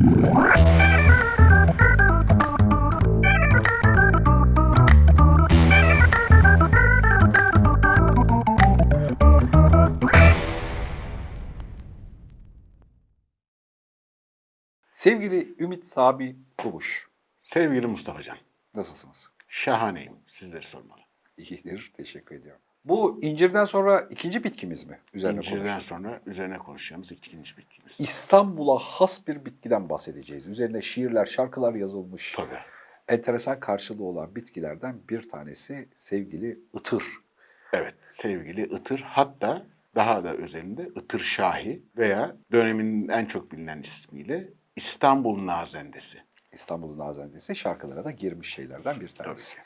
Sevgili Ümit Sabi Kubuş, Sevgili Mustafa'can, nasılsınız? şahaneyim. Sizleri sormalı. İyidir, teşekkür ediyorum. Bu incirden sonra ikinci bitkimiz mi? Üzerine İncirden sonra üzerine konuşacağımız ikinci bitkimiz. İstanbul'a has bir bitkiden bahsedeceğiz. Üzerine şiirler, şarkılar yazılmış. Tabii. Enteresan karşılığı olan bitkilerden bir tanesi sevgili ıtır. Evet, sevgili Itır. Hatta daha da özelinde Itır Şahi veya dönemin en çok bilinen ismiyle İstanbul Nazendesi. İstanbul'un nazendesi şarkılara da girmiş şeylerden bir Tabii tanesi. ki.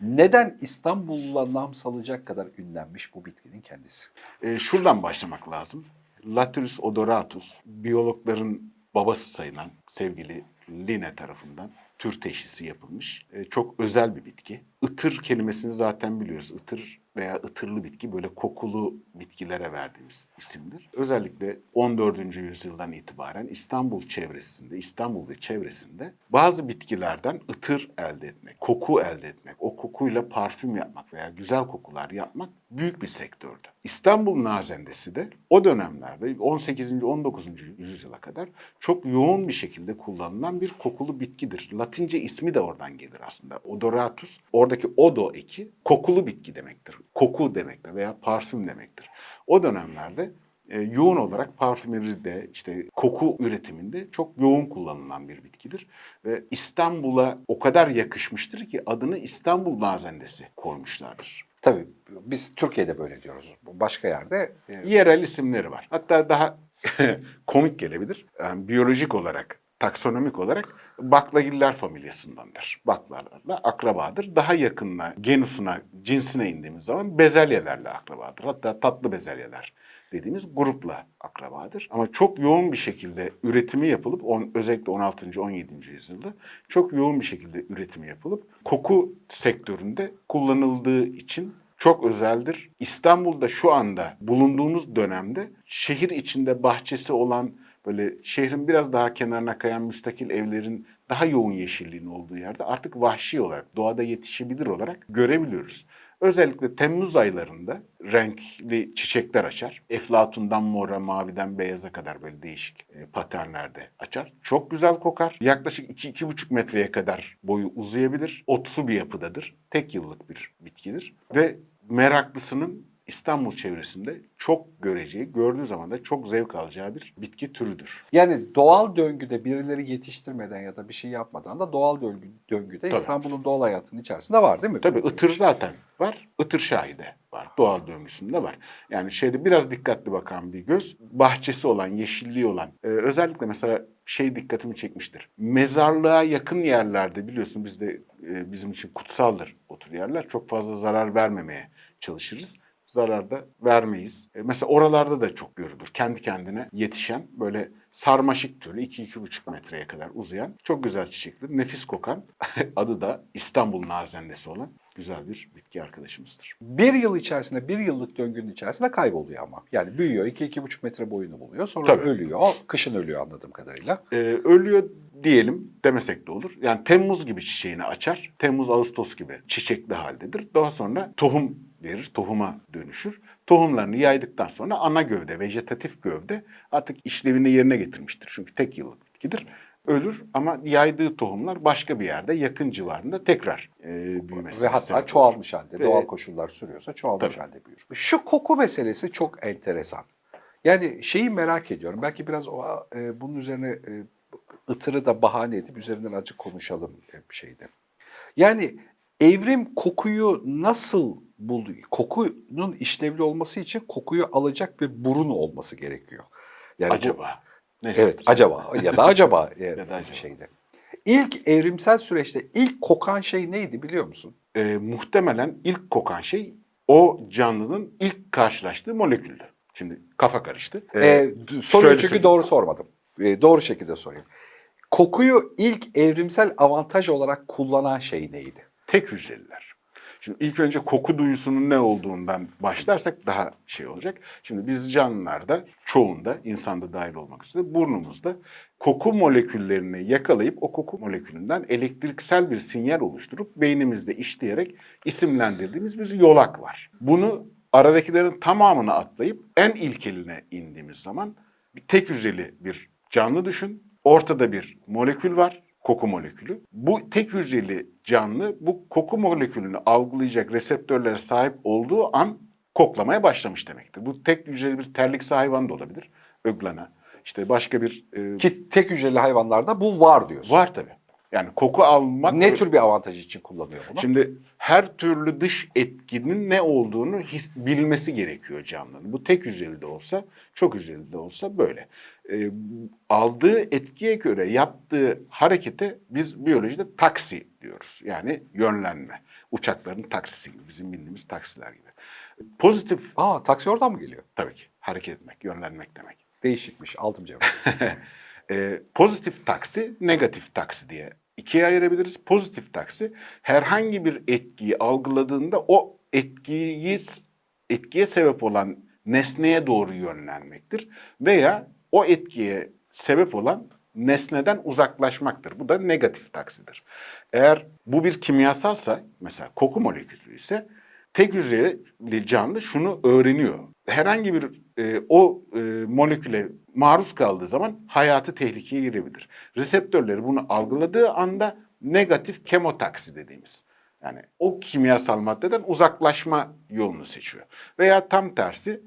Neden İstanbul'la nam salacak kadar ünlenmiş bu bitkinin kendisi? Ee, şuradan başlamak lazım. Lathyrus odoratus, biyologların babası sayılan sevgili Linne tarafından tür teşhisi yapılmış. Ee, çok özel bir bitki. Itır kelimesini zaten biliyoruz. Itır veya ıtırlı bitki böyle kokulu bitkilere verdiğimiz isimdir. Özellikle 14. yüzyıldan itibaren İstanbul çevresinde, İstanbul ve çevresinde bazı bitkilerden ıtır elde etmek, koku elde etmek, o kokuyla parfüm yapmak veya güzel kokular yapmak büyük bir sektördü. İstanbul nazendesi de o dönemlerde 18. 19. yüzyıla kadar çok yoğun bir şekilde kullanılan bir kokulu bitkidir. Latince ismi de oradan gelir aslında. Odoratus. Oradaki odo eki kokulu bitki demektir. Koku demektir veya parfüm demektir. O dönemlerde e, yoğun olarak parfümeride işte koku üretiminde çok yoğun kullanılan bir bitkidir. Ve İstanbul'a o kadar yakışmıştır ki adını İstanbul nazendesi koymuşlardır. Tabii biz Türkiye'de böyle diyoruz. Başka yerde e, Yerel isimleri var. Hatta daha komik gelebilir. Yani biyolojik olarak, taksonomik olarak baklagiller familyasındandır. Baklalarla akrabadır. Daha yakınına, genusuna, cinsine indiğimiz zaman bezelyelerle akrabadır. Hatta tatlı bezelyeler dediğimiz grupla akrabadır. Ama çok yoğun bir şekilde üretimi yapılıp, on, özellikle 16. 17. yüzyılda çok yoğun bir şekilde üretimi yapılıp koku sektöründe kullanıldığı için çok özeldir. İstanbul'da şu anda bulunduğumuz dönemde şehir içinde bahçesi olan böyle şehrin biraz daha kenarına kayan müstakil evlerin daha yoğun yeşilliğin olduğu yerde artık vahşi olarak, doğada yetişebilir olarak görebiliyoruz. Özellikle Temmuz aylarında renkli çiçekler açar. Eflatundan mora, maviden beyaza kadar böyle değişik e, paternlerde açar. Çok güzel kokar. Yaklaşık 2-2,5 metreye kadar boyu uzayabilir. Otsu bir yapıdadır. Tek yıllık bir bitkidir. Ve meraklısının İstanbul çevresinde çok göreceği, gördüğü zaman da çok zevk alacağı bir bitki türüdür. Yani doğal döngüde birileri yetiştirmeden ya da bir şey yapmadan da doğal döngü, döngüde Tabii. İstanbul'un doğal hayatının içerisinde var değil mi? Tabii ıtır zaten var. Itır şahide var. Doğal döngüsünde var. Yani şeyde biraz dikkatli bakan bir göz. Bahçesi olan, yeşilliği olan. e, özellikle mesela şey dikkatimi çekmiştir. Mezarlığa yakın yerlerde biliyorsun bizde e, bizim için kutsaldır o tür yerler. Çok fazla zarar vermemeye çalışırız. Zarar da vermeyiz. E, mesela oralarda da çok görülür. Kendi kendine yetişen böyle sarmaşık türü 2-2,5 metreye kadar uzayan çok güzel çiçekli, nefis kokan adı da İstanbul nazendesi olan güzel bir bitki arkadaşımızdır. Bir yıl içerisinde, bir yıllık döngünün içerisinde kayboluyor ama. Yani büyüyor, 2-2,5 metre boyunu buluyor. Sonra Tabii. ölüyor. Kışın ölüyor anladığım kadarıyla. Ee, ölüyor diyelim demesek de olur. Yani Temmuz gibi çiçeğini açar. Temmuz, Ağustos gibi çiçekli haldedir. Daha sonra tohum verir, tohuma dönüşür. Tohumlarını yaydıktan sonra ana gövde, vejetatif gövde artık işlevini yerine getirmiştir. Çünkü tek yıllık bitkidir. Ölür ama yaydığı tohumlar başka bir yerde yakın civarında tekrar e, büyümesine Ve hatta olur. çoğalmış halde, Ve- doğal koşullar sürüyorsa çoğalmış Tabii. halde büyür. Şu koku meselesi çok enteresan. Yani şeyi merak ediyorum. Belki biraz o, e, bunun üzerine e, ıtırı da bahane edip üzerinden azıcık konuşalım e, bir şeyde. Yani evrim kokuyu nasıl buldu? Kokunun işlevli olması için kokuyu alacak bir burun olması gerekiyor. Yani Acaba. Neyse, Evet acaba ya da acaba e, Ya da acaba. şeyde. İlk evrimsel süreçte ilk kokan şey neydi biliyor musun? e, muhtemelen ilk kokan şey o canlının ilk karşılaştığı moleküldü. Şimdi kafa karıştı. Ee, Ee, d- soruyu çünkü doğru sormadım. Ee, doğru şekilde sorayım. Kokuyu ilk evrimsel avantaj olarak kullanan şey neydi? tek hücreliler. Şimdi ilk önce koku duyusunun ne olduğundan başlarsak daha şey olacak. Şimdi biz canlılarda çoğunda insanda dahil olmak üzere burnumuzda koku moleküllerini yakalayıp o koku molekülünden elektriksel bir sinyal oluşturup beynimizde işleyerek isimlendirdiğimiz bir yolak var. Bunu aradakilerin tamamını atlayıp en ilkeline indiğimiz zaman bir tek hücreli bir canlı düşün. Ortada bir molekül var, koku molekülü. Bu tek hücreli canlı bu koku molekülünü algılayacak reseptörlere sahip olduğu an koklamaya başlamış demektir. Bu tek hücreli bir terlik hayvan da olabilir. Öglana. İşte başka bir e, Ki tek hücreli hayvanlarda bu var diyorsun. var tabii. Yani koku almak Ne tür bir avantaj için kullanıyor bunu? Şimdi her türlü dış etkinin ne olduğunu his, bilmesi gerekiyor canlının. Bu tek hücreli de olsa, çok hücreli de olsa böyle. Ee, aldığı etkiye göre yaptığı harekete biz biyolojide taksi diyoruz. Yani yönlenme. Uçakların taksisi gibi, bizim bildiğimiz taksiler gibi. Pozitif Aa taksi oradan mı geliyor? tabii ki hareket etmek, yönlenmek demek. Değişikmiş. Aldım cevabı. Ee, pozitif taksi, negatif taksi diye ikiye ayırabiliriz. Pozitif taksi herhangi bir etkiyi algıladığında o etkiyi etkiye sebep olan nesneye doğru yönlenmektir veya o etkiye sebep olan nesneden uzaklaşmaktır. Bu da negatif taksidir. Eğer bu bir kimyasalsa mesela koku molekülü ise tek hücreli canlı şunu öğreniyor. Herhangi bir e, o e, moleküle maruz kaldığı zaman hayatı tehlikeye girebilir. Reseptörleri bunu algıladığı anda negatif kemotaksi dediğimiz. Yani o kimyasal maddeden uzaklaşma yolunu seçiyor. Veya tam tersi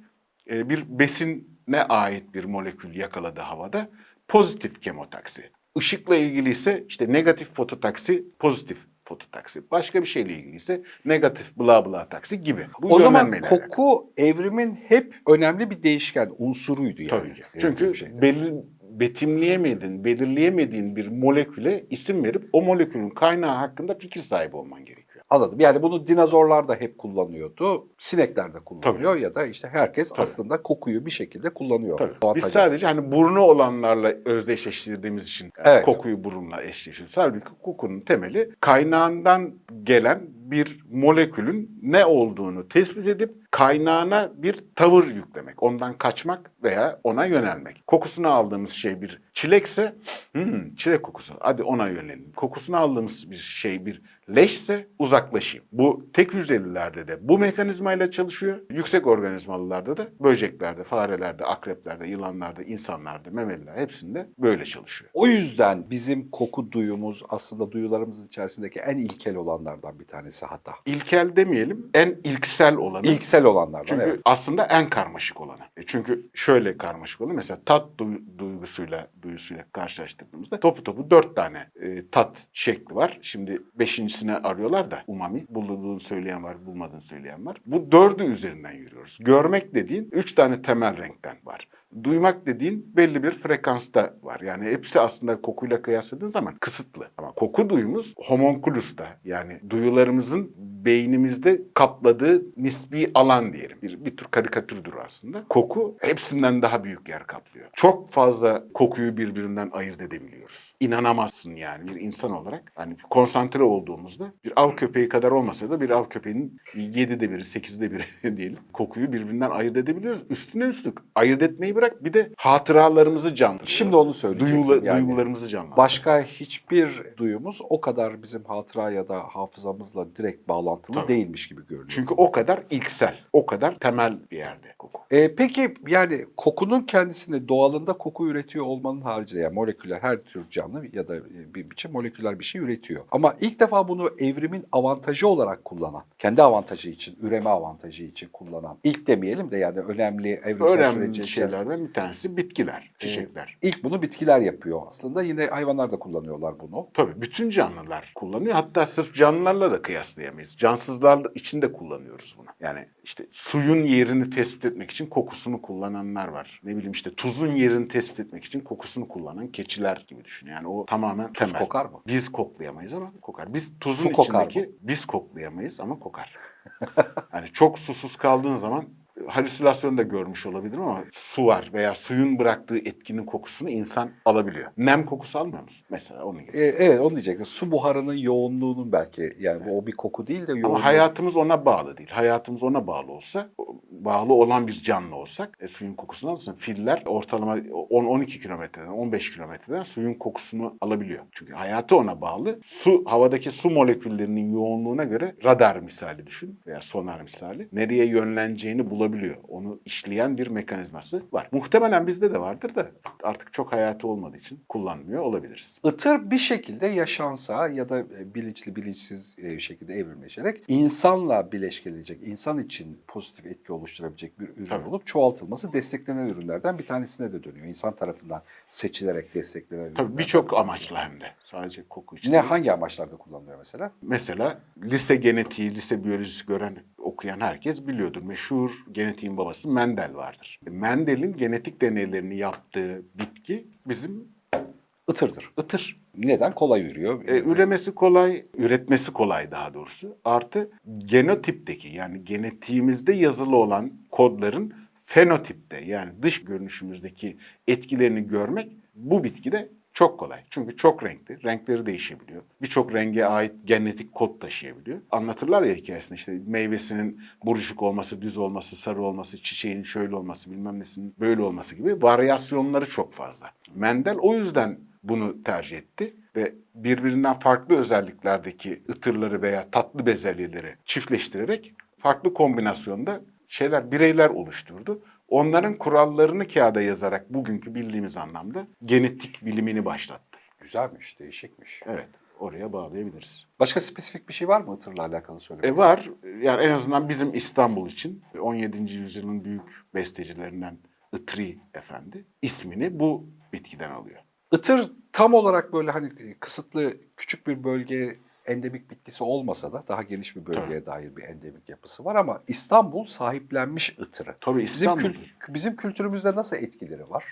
e, bir besine ait bir molekül yakaladı havada pozitif kemotaksi. Işıkla ilgili ise işte negatif fototaksi, pozitif fototaksi. Başka bir şeyle ilgili ise negatif bla bla taksi gibi. Bu o zaman yönlenmeyle alakalı. koku evrimin hep önemli bir değişken unsuruydu yani. Tabii ki. Çünkü bir şeydi. belir, betimleyemediğin, belirleyemediğin bir moleküle isim verip o molekülün kaynağı hakkında fikir sahibi olman gerekiyor. Anladım. Yani bunu dinozorlar da hep kullanıyordu. Sinekler de kullanıyor ya da işte herkes Tabii. aslında kokuyu bir şekilde kullanıyor. Tabii. Biz sadece hani burnu olanlarla özdeşleştirdiğimiz için Evet. kokuyu burunla eşleştiriyoruz. Halbuki kokunun temeli kaynağından gelen bir molekülün ne olduğunu tespit edip kaynağına bir tavır yüklemek. Ondan kaçmak veya ona yönelmek. Kokusunu aldığımız şey bir çilekse, "Hmm, çilek kokusu hadi ona yönelelim. Kokusunu aldığımız bir şey bir leşse uzaklaşayım. Bu tek hücrelilerde de bu mekanizmayla çalışıyor. Yüksek organizmalılarda da böceklerde, farelerde, akreplerde, yılanlarda, insanlarda, memeliler hepsinde böyle çalışıyor. O yüzden bizim koku duyumuz aslında duyularımızın içerisindeki en ilkel olanlardan bir tanesi hatta. İlkel demeyelim, en ilksel olanı. İlksel olanlardan Çünkü evet. aslında en karmaşık olanı. E çünkü şöyle karmaşık olanı mesela tat duy- duygusuyla duyusuyla karşılaştırdığımızda topu topu dört tane e, tat şekli var. Şimdi beşincisine arıyorlar da umami. Bulduğunu söyleyen var, bulmadığını söyleyen var. Bu dördü üzerinden yürüyoruz. Görmek dediğin üç tane temel renkten var. Duymak dediğin belli bir frekansta var. Yani hepsi aslında kokuyla kıyasladığın zaman kısıtlı. Ama koku duyumuz homonkulusta yani duyularımızın beynimizde kapladığı nispi alan diyelim. Bir, bir tür karikatürdür aslında. Koku hepsinden daha büyük yer kaplıyor. Çok fazla kokuyu birbirinden ayırt edebiliyoruz. İnanamazsın yani bir insan olarak. Hani konsantre olduğumuzda bir av köpeği kadar olmasa da bir av köpeğinin yedide biri, sekizde biri diyelim. Kokuyu birbirinden ayırt edebiliyoruz. Üstüne üstlük ayırt etmeyi bırak bir de hatıralarımızı canlandırıyor. Şimdi onu söyleyecektim. Duyula- yani. duygularımızı canlandırıyor. Başka hiçbir duyumuz o kadar bizim hatıra ya da hafızamızla direkt bağlantılı Tabii. değilmiş gibi görünüyor. Çünkü o kadar ilksel, o kadar temel bir yerde koku. E, peki yani kokunun kendisini doğalında koku üretiyor olmanın haricinde yani moleküler her tür canlı ya da e, bir biçim moleküler bir şey üretiyor. Ama ilk defa bunu evrimin avantajı olarak kullanan, kendi avantajı için, üreme avantajı için kullanan, ilk demeyelim de yani önemli evrimsel Önemli şeylerden bir tanesi bitkiler, çiçekler. İlk bunu bitkiler yapıyor aslında. Yine hayvanlar da kullanıyorlar bunu. Tabii bütün canlılar kullanıyor. Hatta sırf canlılarla da kıyaslayamayız. Cansızlar için de kullanıyoruz bunu. Yani işte suyun yerini tespit etmek için kokusunu kullananlar var. Ne bileyim işte tuzun yerini tespit etmek için kokusunu kullanan keçiler gibi düşün. Yani o tamamen Tuz temel. kokar mı? Biz koklayamayız ama kokar. Biz tuzun Su kokar içindeki biz koklayamayız ama kokar. yani çok susuz kaldığın zaman halüsinasyon da görmüş olabilirim ama su var veya suyun bıraktığı etkinin kokusunu insan alabiliyor. Nem kokusu almıyor musun? Mesela onun gibi. E, evet onu diyecektim. Su buharının yoğunluğunun belki yani bu o bir koku değil de yoğunluğu. Ama hayatımız ona bağlı değil. Hayatımız ona bağlı olsa, bağlı olan bir canlı olsak, e, suyun kokusunu alırsın. Filler ortalama 10-12 kilometreden, 15 kilometreden suyun kokusunu alabiliyor. Çünkü hayatı ona bağlı. Su, havadaki su moleküllerinin yoğunluğuna göre radar misali düşün veya sonar misali. Nereye yönleneceğini bulabiliyor. Onu işleyen bir mekanizması var. Muhtemelen bizde de vardır da artık çok hayatı olmadığı için kullanmıyor olabiliriz. Itır bir şekilde yaşansa ya da e, bilinçli bilinçsiz e, şekilde evrimleşerek insanla bileşkelenecek, insan için pozitif etki oluşturabilecek bir ürün Tabii. olup çoğaltılması desteklenen ürünlerden bir tanesine de dönüyor. İnsan tarafından seçilerek desteklenen ürünler. Tabii birçok amaçla hem de. Sadece koku için. Ne değil. hangi amaçlarda kullanılıyor mesela? Mesela lise genetiği, lise biyolojisi gören, okuyan herkes biliyordur. Meşhur genetiğin babası Mendel vardır. Mendel'in genetik deneylerini yaptığı bitki bizim Itırdır. ıtır. Neden? Kolay yürüyor. E, üremesi kolay, üretmesi kolay daha doğrusu. Artı genotipteki yani genetiğimizde yazılı olan kodların fenotipte yani dış görünüşümüzdeki etkilerini görmek bu bitkide çok kolay. Çünkü çok renkli, renkleri değişebiliyor. Birçok renge ait genetik kod taşıyabiliyor. Anlatırlar ya hikayesinde işte meyvesinin buruşuk olması, düz olması, sarı olması, çiçeğinin şöyle olması, bilmem nesinin böyle olması gibi varyasyonları çok fazla. Mendel o yüzden bunu tercih etti ve birbirinden farklı özelliklerdeki ıtırları veya tatlı bezelyeleri çiftleştirerek farklı kombinasyonda şeyler, bireyler oluşturdu. Onların kurallarını kağıda yazarak bugünkü bildiğimiz anlamda genetik bilimini başlattı. Güzelmiş, değişikmiş. Evet, oraya bağlayabiliriz. Başka spesifik bir şey var mı ıtırla alakalı söylemek? E var, yani en azından bizim İstanbul için 17. yüzyılın büyük bestecilerinden Itri Efendi ismini bu bitkiden alıyor. Itır tam olarak böyle hani kısıtlı küçük bir bölge endemik bitkisi olmasa da daha geniş bir bölgeye dair bir endemik yapısı var ama İstanbul sahiplenmiş ıtırı. Tabii Bizim, İstanbul'dur. kül- bizim kültürümüzde nasıl etkileri var?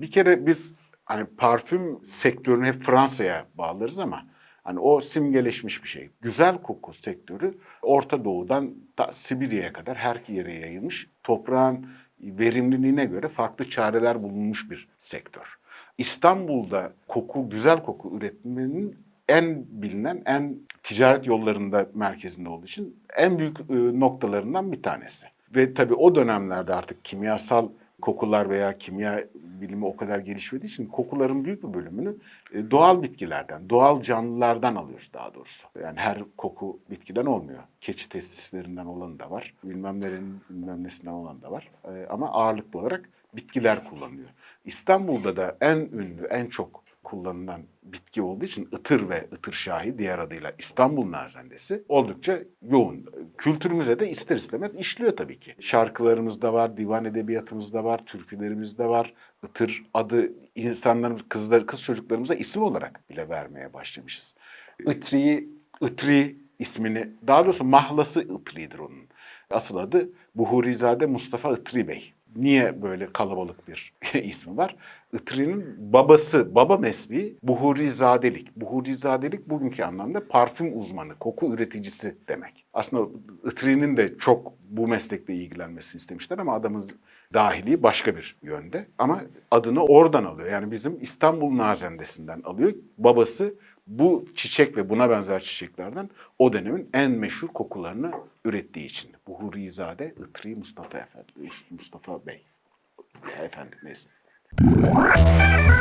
Bir kere biz hani parfüm sektörünü hep Fransa'ya bağlarız ama hani o simgeleşmiş bir şey. Güzel koku sektörü Orta Doğu'dan Sibirya'ya kadar her yere yayılmış. Toprağın verimliliğine göre farklı çareler bulunmuş bir sektör. İstanbul'da koku, güzel koku üretmenin en bilinen, en ticaret yollarında merkezinde olduğu için en büyük e, noktalarından bir tanesi. Ve tabii o dönemlerde artık kimyasal kokular veya kimya bilimi o kadar gelişmediği için kokuların büyük bir bölümünü e, doğal bitkilerden, doğal canlılardan alıyoruz daha doğrusu. Yani her koku bitkiden olmuyor. Keçi testislerinden olan da var. Bilmem nerenin bilmem nesinden olan da var. E, ama ağırlıklı olarak bitkiler kullanılıyor. İstanbul'da da en ünlü, en çok kullanılan bitki olduğu için ıtır ve ıtır şahi diğer adıyla İstanbul nazendesi oldukça yoğun. Kültürümüze de ister istemez işliyor tabii ki. Şarkılarımızda var, divan edebiyatımızda var, türkülerimizde var. Itır adı insanlarımız, kızlar, kız çocuklarımıza isim olarak bile vermeye başlamışız. Itri'yi Itri ismini, daha doğrusu mahlası Itri'dir onun. Asıl adı Buhurizade Mustafa Itri Bey. Niye böyle kalabalık bir ismi var? Itri'nin babası, baba mesleği buhurizadelik. Buhurizadelik bugünkü anlamda parfüm uzmanı, koku üreticisi demek. Aslında Itri'nin de çok bu meslekle ilgilenmesini istemişler ama adamın dahiliği başka bir yönde. Ama adını oradan alıyor. Yani bizim İstanbul Nazendesi'nden alıyor. Babası bu çiçek ve buna benzer çiçeklerden o dönemin en meşhur kokularını ürettiği için. Buhurizade Itri Mustafa Efendi, Mustafa Bey. Efendim neyse. Thank you.